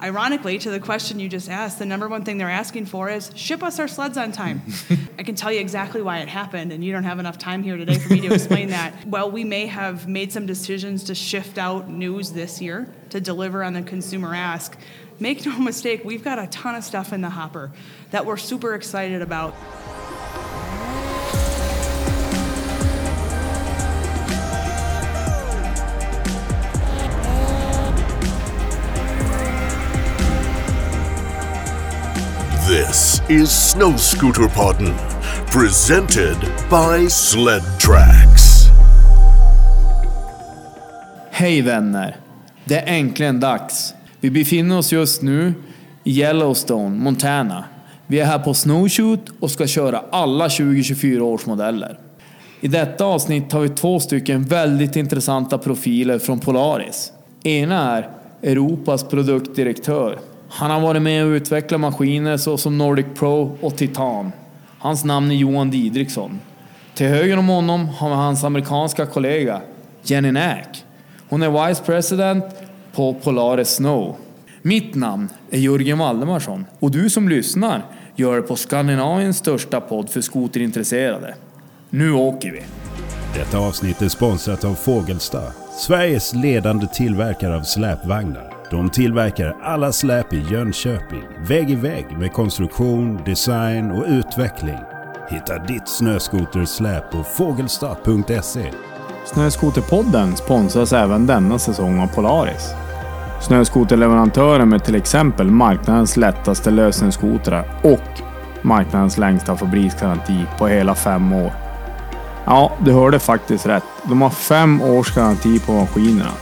ironically, to the question you just asked, the number one thing they're asking for is ship us our sleds on time. I can tell you exactly why it happened, and you don't have enough time here today for me to explain that. Well, we may have made some decisions to shift out news this year to deliver on the consumer ask. Make no mistake, we've got a ton of stuff in the hopper that we're super excited about. This is Snow Scooter Podden, presented by Sled Tracks. Hej vänner! Det är äntligen dags. Vi befinner oss just nu i Yellowstone, Montana. Vi är här på Snowshoot och ska köra alla 2024 års modeller. I detta avsnitt har vi två stycken väldigt intressanta profiler från Polaris. Ena är Europas produktdirektör. Han har varit med och utvecklat maskiner såsom Nordic Pro och Titan. Hans namn är Johan Didriksson. Till höger om honom har vi hans amerikanska kollega Jenny Nack. Hon är Vice President på Polaris Snow. Mitt namn är Jörgen Valdemarsson och du som lyssnar gör det på Skandinaviens största podd för skoterintresserade. Nu åker vi! Detta avsnitt är sponsrat av Fågelsta, Sveriges ledande tillverkare av släpvagnar. De tillverkar alla släp i Jönköping, vägg i vägg med konstruktion, design och utveckling. Hitta ditt snöskotersläp på fågelstad.se. Snöskoterpodden sponsras även denna säsong av Polaris. Snöskoterleverantören med till exempel marknadens lättaste lösningsskotrar och marknadens längsta fabriksgaranti på hela fem år. Ja, du hörde faktiskt rätt. De har fem års garanti på maskinerna.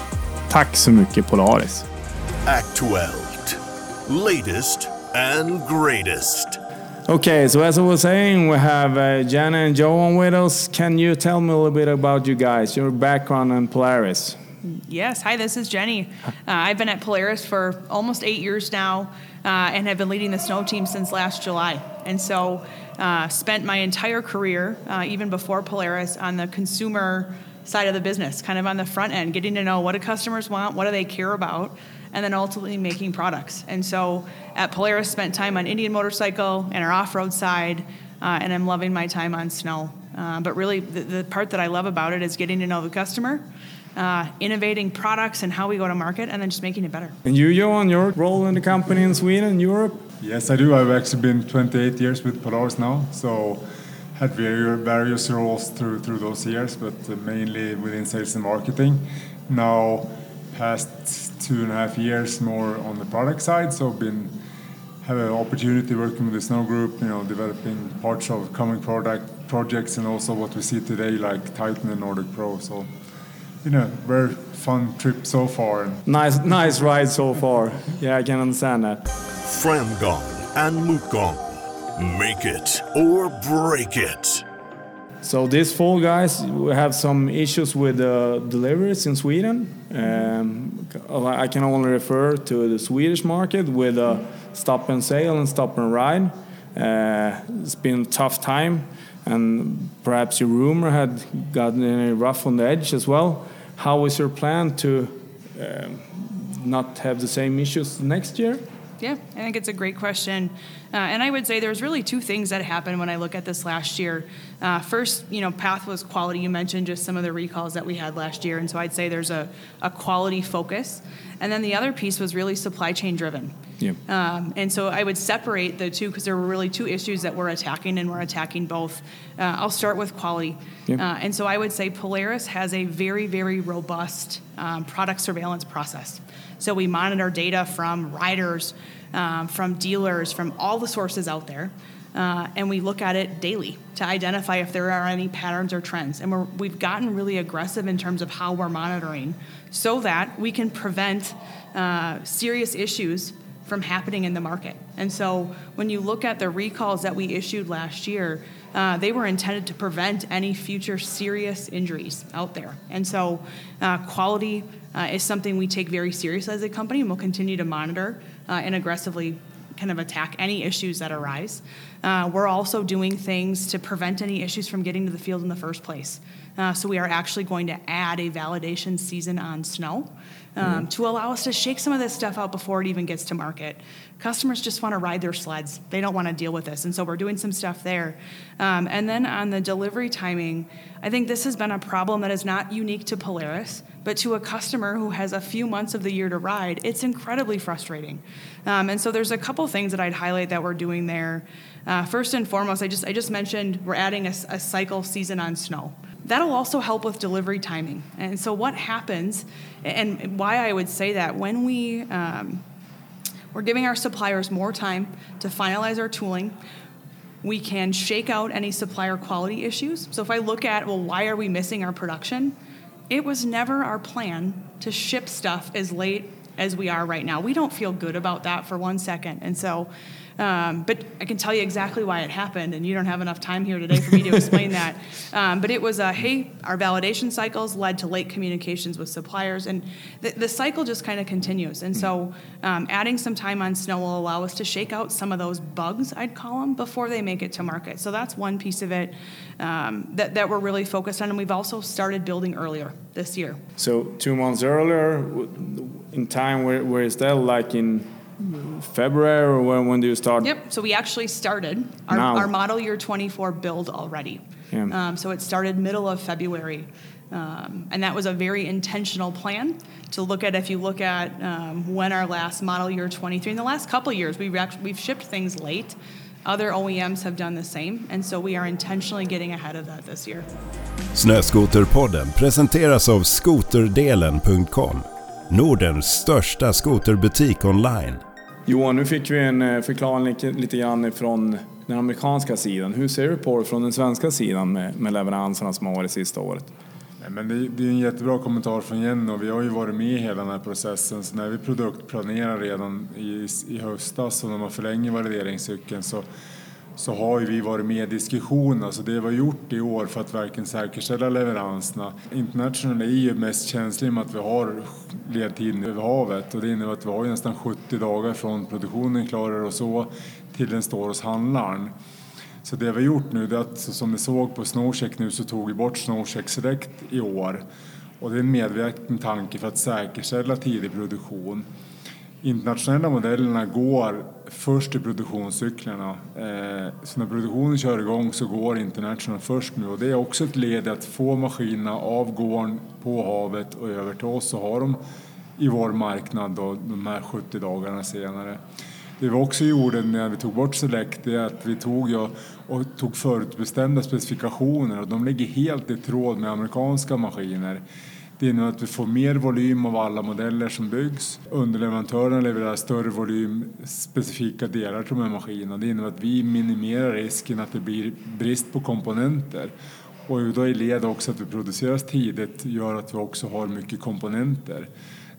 Tack så mycket Polaris! Aktuellt. Latest and greatest. Okay, so as I was saying, we have uh, Jana and Johan with us. Can you tell me a little bit about you guys, your background in Polaris? Yes, hi, this is Jenny. Uh, I've been at Polaris for almost eight years now uh, and have been leading the snow team since last July. And so, uh, spent my entire career, uh, even before Polaris, on the consumer side of the business, kind of on the front end, getting to know what do customers want, what do they care about, and then ultimately making products. And so, at Polaris, spent time on Indian motorcycle and our off-road side, uh, and I'm loving my time on snow. Uh, but really, the, the part that I love about it is getting to know the customer uh, innovating products and how we go to market, and then just making it better. And you, Johan, your role in the company in Sweden, and Europe? Yes, I do. I've actually been 28 years with Polaris now, so had various roles through through those years, but uh, mainly within sales and marketing. Now, past two and a half years more on the product side, so been have an opportunity working with the Snow Group, you know, developing parts of coming product projects and also what we see today like Titan and Nordic Pro. So you know, very fun trip so far. Nice, nice ride so far. Yeah, I can understand that. Framgång and motgång. Make it or break it. So this fall, guys, we have some issues with uh, deliveries in Sweden. Um, I can only refer to the Swedish market with uh, stop and sale and stop and ride. Uh, it's been a tough time, and perhaps your rumor had gotten rough on the edge as well. How is your plan to um, not have the same issues next year? Yeah, I think it's a great question. Uh, and I would say there's really two things that happened when I look at this last year. Uh, first, you know, path was quality. You mentioned just some of the recalls that we had last year. And so I'd say there's a, a quality focus. And then the other piece was really supply chain driven. Yeah. Um, and so I would separate the two because there were really two issues that we're attacking, and we're attacking both. Uh, I'll start with quality. Yeah. Uh, and so I would say Polaris has a very, very robust um, product surveillance process. So we monitor data from riders, um, from dealers, from all the sources out there. Uh, and we look at it daily to identify if there are any patterns or trends. And we're, we've gotten really aggressive in terms of how we're monitoring so that we can prevent uh, serious issues from happening in the market. And so when you look at the recalls that we issued last year, uh, they were intended to prevent any future serious injuries out there. And so uh, quality uh, is something we take very seriously as a company and we'll continue to monitor uh, and aggressively kind of attack any issues that arise. Uh, we're also doing things to prevent any issues from getting to the field in the first place. Uh, so we are actually going to add a validation season on snow um, to allow us to shake some of this stuff out before it even gets to market. Customers just want to ride their sleds. They don't want to deal with this. And so we're doing some stuff there. Um, and then on the delivery timing, I think this has been a problem that is not unique to Polaris, but to a customer who has a few months of the year to ride, it's incredibly frustrating. Um, and so there's a couple things that I'd highlight that we're doing there. Uh, first and foremost, I just, I just mentioned we're adding a, a cycle season on snow. That'll also help with delivery timing. And so, what happens, and why I would say that, when we, um, we're giving our suppliers more time to finalize our tooling, we can shake out any supplier quality issues. So, if I look at, well, why are we missing our production? It was never our plan to ship stuff as late as we are right now. We don't feel good about that for one second. And so, um, but I can tell you exactly why it happened, and you don't have enough time here today for me to explain that. Um, but it was a hey, our validation cycles led to late communications with suppliers, and the, the cycle just kind of continues. And so, um, adding some time on snow will allow us to shake out some of those bugs, I'd call them, before they make it to market. So that's one piece of it um, that, that we're really focused on, and we've also started building earlier this year. So two months earlier, in time, where, where is that? Like in February or when, when do you start? Yep. So we actually started our, Now. our model year 24 build already. Yeah. Um, so it started middle of February. Um, and that was a very intentional plan to look at if you look at um, when our last model year 23 in the last couple of years we've actually, we've shipped things late other OEMs have done the same and so we are intentionally getting ahead of that this year. Snöskoterpodden presenteras av skoterdelen.com. Nordens största skoterbutik online. Johan, nu fick vi en eh, förklaring lite, lite grann från den amerikanska sidan. Hur ser du på det från den svenska sidan med, med leveranserna som har varit sista året? Nej, men det, det är en jättebra kommentar från Jenny och vi har ju varit med i hela den här processen. Så när vi produktplanerar redan i, i höstas och när man förlänger valideringscykeln så, så har ju vi varit med i diskussionerna. Så alltså, det vi har gjort i år för att verkligen säkerställa leveranserna. International är ju mest känslig med att vi har ledtiden över havet och det innebär att vi har nästan 70 dagar från produktionen klarar och så till den står hos handlaren. Så det vi har gjort nu, det är att som ni såg på Snowcheck nu så tog vi bort Snowcheck Select i år. Och det är en medveten tanke för att säkerställa tidig produktion. Internationella modellerna går först i produktionscyklerna. Eh, så när produktionen kör igång så går International först nu och det är också ett led i att få maskinerna av gården på havet och över till oss och ha dem i vår marknad då, de här 70 dagarna senare. Det vi också gjorde när vi tog bort Select är att vi tog, ja, och tog förutbestämda specifikationer och de ligger helt i tråd med amerikanska maskiner. Det innebär att vi får mer volym av alla modeller som byggs. Underleverantörerna levererar större volym specifika delar till de här maskinerna. Det innebär att vi minimerar risken att det blir brist på komponenter. Och då i led också att vi produceras tidigt gör att vi också har mycket komponenter.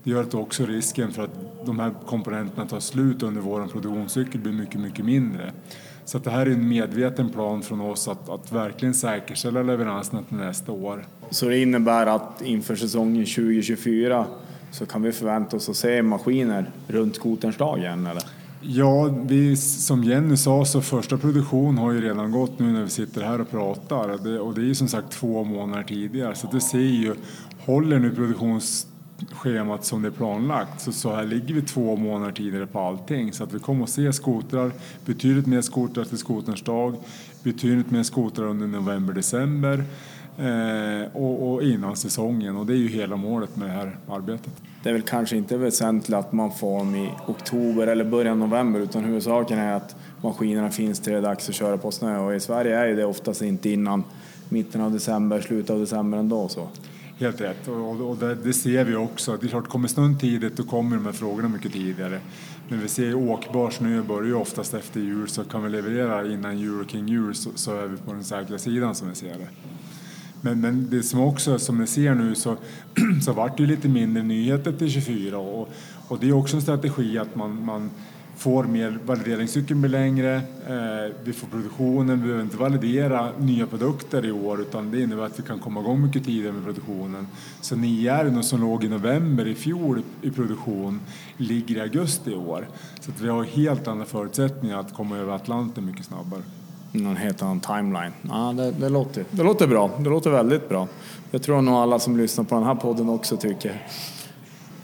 Det gör att också risken för att de här komponenterna tar slut under vår produktionscykel blir mycket, mycket mindre. Så att det här är en medveten plan från oss att, att verkligen säkerställa leveranserna till nästa år. Så det innebär att inför säsongen 2024 så kan vi förvänta oss att se maskiner runt skoterns dag igen eller? Ja, vi, som Jenny sa så första produktion har ju redan gått nu när vi sitter här och pratar. Det, och det är ju som sagt två månader tidigare så det ser ju, håller nu produktionsschemat som det är planlagt så, så här ligger vi två månader tidigare på allting. Så att vi kommer att se skotrar, betydligt mer skotrar till skoterns dag, betydligt mer skotrar under november-december eh, och, och innan säsongen och det är ju hela målet med det här arbetet. Det är väl kanske inte väsentligt att man får dem i oktober eller början av november utan huvudsaken är att maskinerna finns till det är dags att köra på snö och i Sverige är det oftast inte innan mitten av december, slutet av december ändå så. Helt rätt, och, och det, det, ser vi också. Det är klart, kommer snön tidigt då kommer de här frågorna mycket tidigare. Men vi ser åkbar snö börjar ju oftast efter jul så kan vi leverera innan jul och kring jul så, så är vi på den säkra sidan som vi ser det. Men, men det som också, som ni ser nu, så, så vart det ju lite mindre nyheter till 24 och, och det är också en strategi att man, man får mer, valideringscykeln blir längre, eh, vi får produktionen, vi behöver inte validera nya produkter i år utan det innebär att vi kan komma igång mycket tidigare med produktionen. Så Nijärn som låg i november i fjol i produktion ligger i augusti i år. Så att vi har helt andra förutsättningar att komma över Atlanten mycket snabbare. Någon helt annan timeline. Ja, det, det, låter, det låter bra. Det låter väldigt bra. Jag tror nog alla som lyssnar på den här podden också tycker.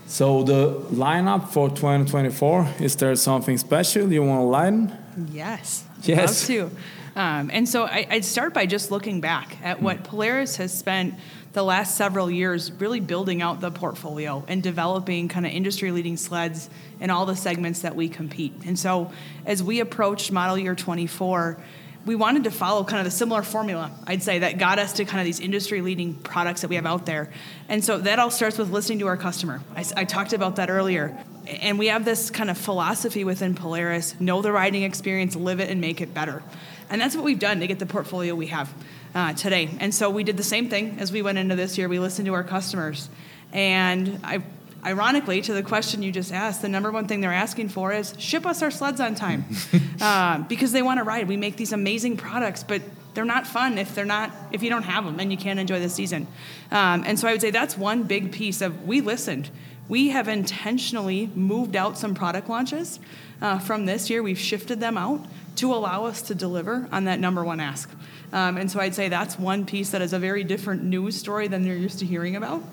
So the lineup for 2024, is there something special you want to lighten? Yes. Yes. Love to. Um, and so I, I'd start by just looking back at what Polaris has spent the last several years really building out the portfolio and developing kind of industry leading sleds in all the segments that we compete. And so as we approached model year 24, we wanted to follow kind of the similar formula, I'd say, that got us to kind of these industry leading products that we have out there. And so that all starts with listening to our customer. I talked about that earlier. And we have this kind of philosophy within Polaris know the riding experience, live it, and make it better. And that's what we've done to get the portfolio we have uh, today. And so we did the same thing as we went into this year. We listened to our customers. And I, ironically, to the question you just asked, the number one thing they're asking for is ship us our sleds on time uh, because they want to ride. We make these amazing products, but they're not fun if they're not if you don't have them and you can't enjoy the season. Um, and so I would say that's one big piece of we listened. We have intentionally moved out some product launches uh, from this year. We've shifted them out to allow us to deliver on that number one ask. Um, and so I'd say that's one piece that is a very different news story than you're used to hearing about.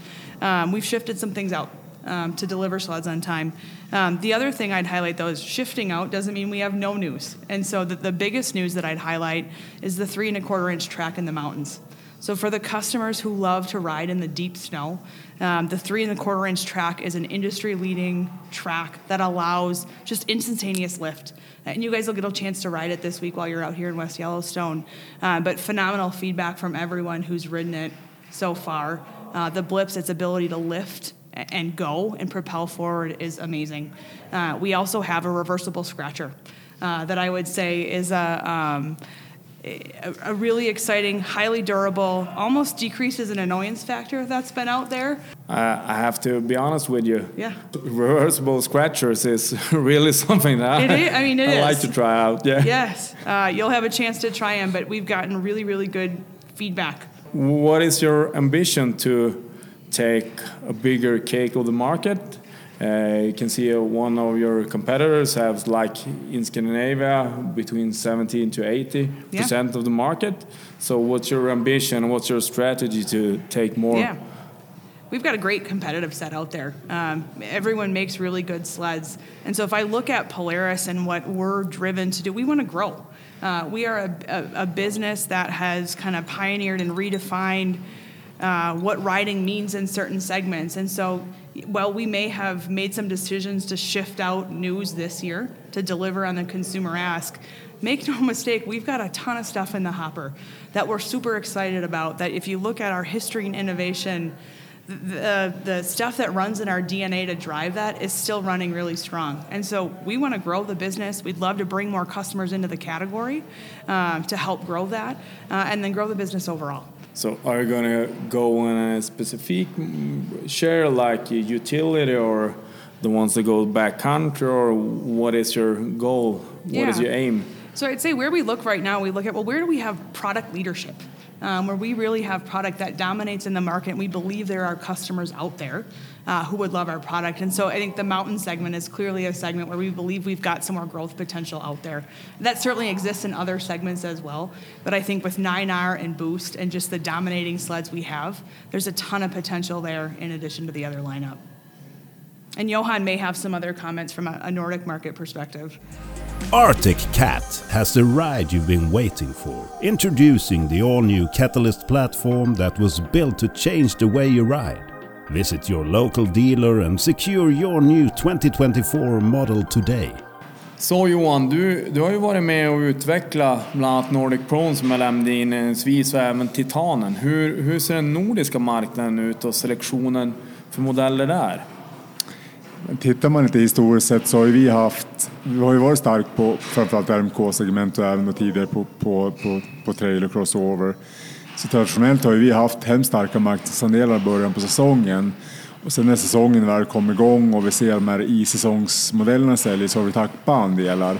Um, we've shifted some things out um, to deliver sleds on time. Um, the other thing I'd highlight though is shifting out doesn't mean we have no news. And so the, the biggest news that I'd highlight is the three and a quarter inch track in the mountains. So for the customers who love to ride in the deep snow, um, the three and a quarter inch track is an industry leading track that allows just instantaneous lift. And you guys will get a chance to ride it this week while you're out here in West Yellowstone. Uh, but phenomenal feedback from everyone who's ridden it so far. Uh, the blips, its ability to lift and go and propel forward is amazing. Uh, we also have a reversible scratcher uh, that I would say is a, um, a, a really exciting, highly durable, almost decreases an annoyance factor that's been out there. Uh, I have to be honest with you. Yeah. Reversible scratchers is really something that It I, is- I mean, it I like to try out. Yeah. Yes, uh, you'll have a chance to try them, but we've gotten really, really good feedback. What is your ambition to take a bigger cake of the market? Uh, you can see uh, one of your competitors has, like in Scandinavia, between 17 to 80 Yeah. percent of the market. So, what's your ambition? What's your strategy to take more? Yeah. We've got a great competitive set out there. Um, everyone makes really good sleds. And so if I look at Polaris and what we're driven to do, we want to grow. Uh, we are a, a, a business that has kind of pioneered and redefined uh, what riding means in certain segments. And so while we may have made some decisions to shift out news this year to deliver on the consumer ask, make no mistake, we've got a ton of stuff in the hopper that we're super excited about. That if you look at our history and innovation, the, the stuff that runs in our DNA to drive that is still running really strong. And so we want to grow the business. We'd love to bring more customers into the category um, to help grow that uh, and then grow the business overall. So, are you gonna go in a specific mm, share, like a utility, or the ones that go backcountry, or what is your goal? What is Yeah. your aim? So I'd say where we look right now, we look at, well, where do we have product leadership? Um, where we really have product that dominates in the market, and we believe there are customers out there uh, who would love our product. And so I think the mountain segment is clearly a segment where we believe we've got some more growth potential out there. That certainly exists in other segments as well. But I think with 9R and Boost and just the dominating sleds we have, there's a ton of potential there in addition to the other lineup. And Johan may have some other comments from a, Nordic market perspective. Arctic Cat has the ride you've been waiting for. Introducing the all new Catalyst platform that was built to change the way you ride. Visit your local dealer and secure your new 2024 model today. Så Johan, du, du har ju varit med och utvecklat bland annat Nordic Pro som jag nämnde inledningsvis och även Titanen. Hur, hur ser den nordiska marknaden ut och selektionen för modeller där? Tittar man lite historiskt sett så har ju vi haft, vi har ju varit stark på framförallt RMK-segment och även tidigare på, på, på, på trail och crossover. Så traditionellt har vi haft hemskt starka marknadsandelar i början på säsongen. Och sen när säsongen väl kom igång och vi ser de här i-säsongsmodellerna säljer så har vi tappat andelar.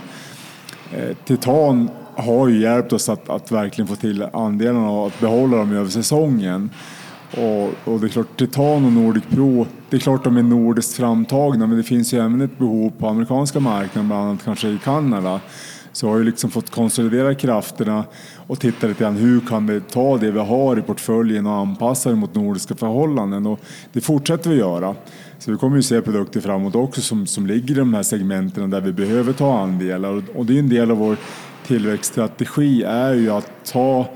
Eh, Titan har ju hjälpt oss att, att verkligen få till andelarna och att behålla dem över säsongen. Och, och det är klart, Titan och Nordic Pro, det är klart de är nordiskt framtagna men det finns ju även ett behov på amerikanska marknaden, bland annat kanske i Kanada. Så har ju liksom fått konsolidera krafterna och titta lite grann hur kan vi ta det vi har i portföljen och anpassa det mot nordiska förhållanden och det fortsätter vi göra. Så vi kommer ju se produkter framåt också som, som ligger i de här segmenten där vi behöver ta andelar och det är en del av vår tillväxtstrategi är ju att ta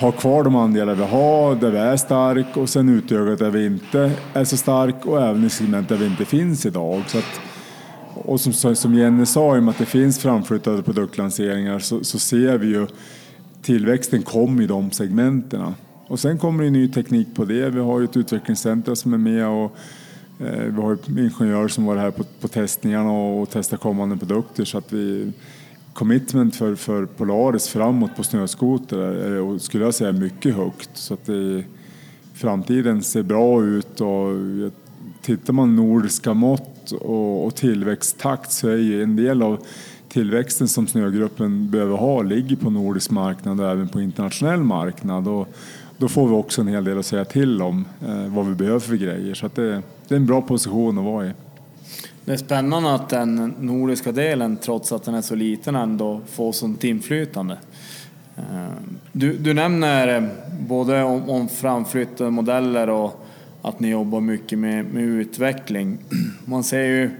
ha kvar de andelar vi har, där vi är stark och sen utöka där vi inte är så stark och även i segment där vi inte finns idag. Så att, och som, som Jenny sa, i och med att det finns framflyttade produktlanseringar så, så ser vi ju tillväxten kom i de segmenten. Och sen kommer det ny teknik på det. Vi har ju ett utvecklingscenter som är med och eh, vi har ingenjörer som var här på, på testningarna och, och testar kommande produkter så att vi commitment för, för Polaris framåt på snöskoter är, skulle jag säga, mycket högt. Så att det, framtiden ser bra ut och tittar man nordiska mått och, och tillväxttakt så är ju en del av tillväxten som snögruppen behöver ha ligger på nordisk marknad och även på internationell marknad. Och då får vi också en hel del att säga till om eh, vad vi behöver för grejer. Så det, det är en bra position att vara i. Det är spännande att den nordiska delen, trots att den är så liten, ändå får sånt inflytande. Eh, du, du nämner eh, både om, om framflyttade modeller och att ni jobbar mycket med, med utveckling. Man ser ju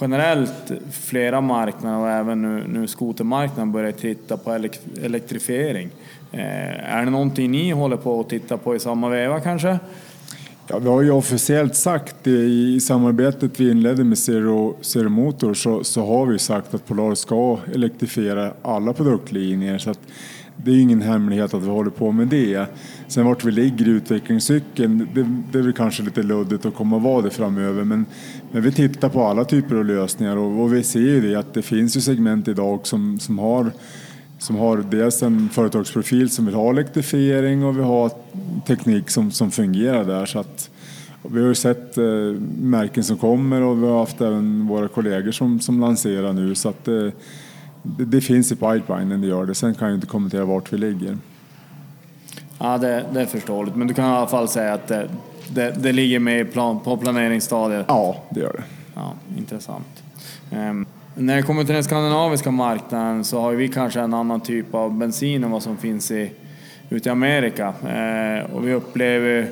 generellt flera marknader och även nu, nu skotermarknaden börjar titta på elektrifiering. Eh, är det någonting ni håller på att titta på i samma veva kanske? Ja, vi har ju officiellt sagt i, i samarbetet vi inledde med Zero, Zero Motor så, så har vi sagt att Polar ska elektrifiera alla produktlinjer. Så att det är ingen hemlighet att vi håller på med det. Sen vart vi ligger i utvecklingscykeln, det, det är väl kanske lite luddigt att komma och vara det framöver. Men, men vi tittar på alla typer av lösningar och, och vi ser ju det att det finns ju segment idag som, som har som har dels en företagsprofil som vill ha elektrifiering och vi har teknik som, som fungerar där. Så att, vi har ju sett eh, märken som kommer och vi har haft även våra kollegor som, som lanserar nu. Så att, eh, det, det, finns i pipelinen, det gör det. Sen kan jag inte kommentera vart vi ligger. Ja, det, det är förståeligt. Men du kan i alla fall säga att det, det, det ligger med plan, på planeringsstadiet? Ja, det gör det. Ja, intressant. Um, när det kommer till den skandinaviska marknaden så har vi kanske en annan typ av bensin än vad som finns i, ute i Amerika. Uh, och vi upplever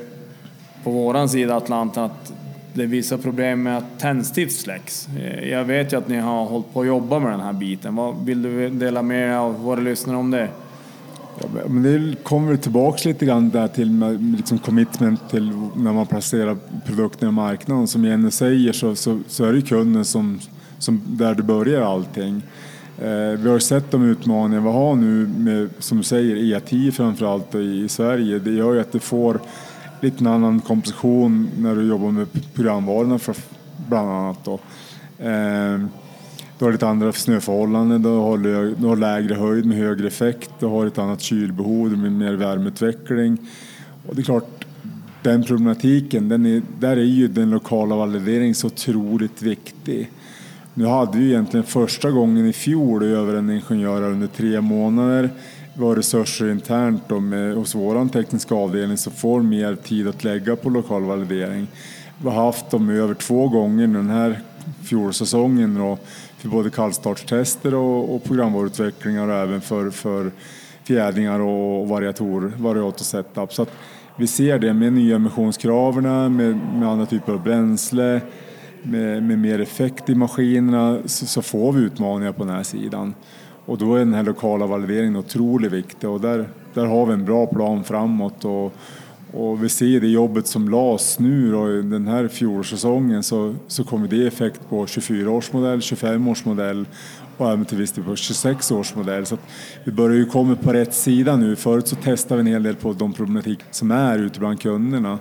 på våran sida Atlanten att det är vissa problem med att tändstift släcks. Eh, jag vet ju att ni har hållit på att jobba med den här biten. Vad vill du dela med dig av våra lyssnare om det? Ja, men det kommer tillbaka lite grann där till med liksom commitment till när man placerar produkten i marknaden. Som Jenny säger så, så, så är det kunden som, som där det börjar allting. Eh, vi har sett de utmaningar vi har nu med, som du säger, E10 framförallt i, i Sverige. Det gör ju att du får lite en annan komposition när du jobbar med programvarorna för, bland annat. Då. Eh, du har lite andra snöförhållanden, du har, du har lägre höjd med högre effekt, du har ett annat kylbehov med mer värmeutveckling. Och det är klart, den problematiken, den är, där är ju den lokala valideringen så otroligt viktig. Nu hade vi egentligen första gången i fjol över en ingenjör under tre månader. Vi har resurser internt och med, hos vår tekniska avdelning som får mer tid att lägga på lokal validering. Vi har haft dem över två gånger den här fjolårssäsongen då, för både kallstartstester och, och programvaruutvecklingar och även för, för fjädringar och variator, variator setup. Så att vi ser det med nya emissionskraven, med, med andra typer av bränsle, med, med mer effekt i maskinerna så, så, får vi utmaningar på den här sidan. Och då är den här lokala valideringen otroligt viktig och där, där har vi en bra plan framåt. Och, och vi ser det jobbet som lades nu då, den här fjolårssäsongen så, så kommer det effekt på 24 års modell, 25 års modell och även till viss del på 26 års modell. Så vi börjar ju komma på rätt sida nu. Förut så testade vi en hel del på de problematik som är ute bland kunderna.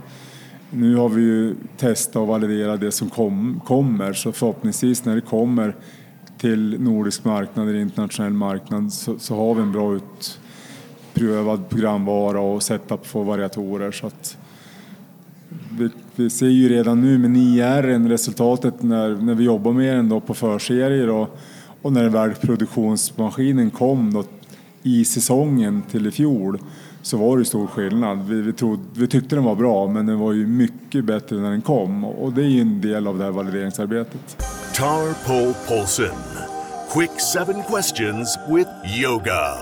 Nu har vi ju testat och validerat det som kom, kommer så förhoppningsvis när det kommer till nordisk marknad eller internationell marknad så, så har vi en bra utprövad programvara och setup för variatorer. Så att vi, vi ser ju redan nu med 9R resultatet när, när vi jobbar med den då på förserier och, och när väl produktionsmaskinen kom då i säsongen till i fjol så var det stor skillnad. Vi, vi, trodde, vi tyckte den var bra men den var ju mycket bättre när den kom och det är ju en del av det här valideringsarbetet. Tar Pole Paulsen Quick seven questions with yoga.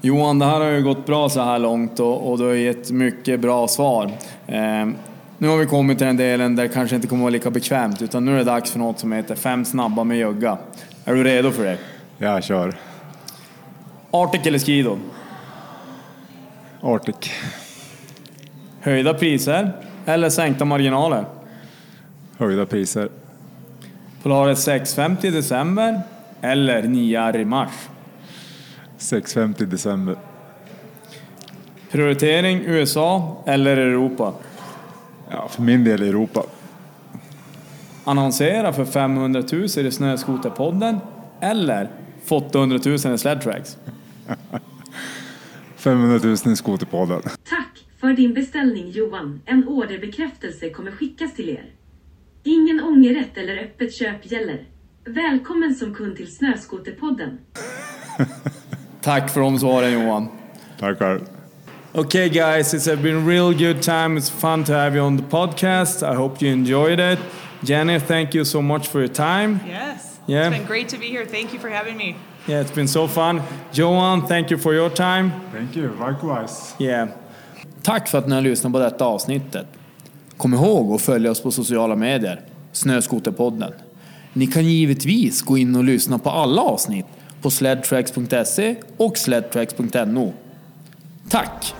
Johan, det här har ju gått bra så här långt och, och du har gett mycket bra svar. Eh, nu har vi kommit till den delen där det kanske inte kommer vara lika bekvämt utan nu är det dags för något som heter Fem snabba med jogga. Är du redo för det? Jag kör. Arctic eller Skido? Arctic. Höjda priser eller sänkta marginaler? Höjda priser. Polaris 650 i december eller 9 i mars? 650 december. Prioritering USA eller Europa? Ja, för min del Europa. Annonsera för 500 000 i Snöskoterpodden eller få 800 000 i Sledtracks? 500 000 i Skoterpodden. Tack för din beställning Johan. En orderbekräftelse kommer skickas till er. Ingen ångerrätt eller öppet köp gäller. Välkommen som kund till Snöskoterpodden. Tack för de svaren Johan. Tackar. Okay, guys, it's been a real good time. It's fun to have you on the podcast. I hope you enjoyed it. Jenny, thank you so much for your time. Yes. Yeah. It's been great to be here. Thank you for having me. Yeah, it's been so fun. Johan, thank you for your time. Thank you. Likewise. Yeah. Tack för att ni har lyssnat på detta avsnittet. Kom ihåg att följa oss på sociala medier, Snöskoterpodden. Ni kan givetvis gå in och lyssna på alla avsnitt på sledtracks.se och sledtracks.no. Tack!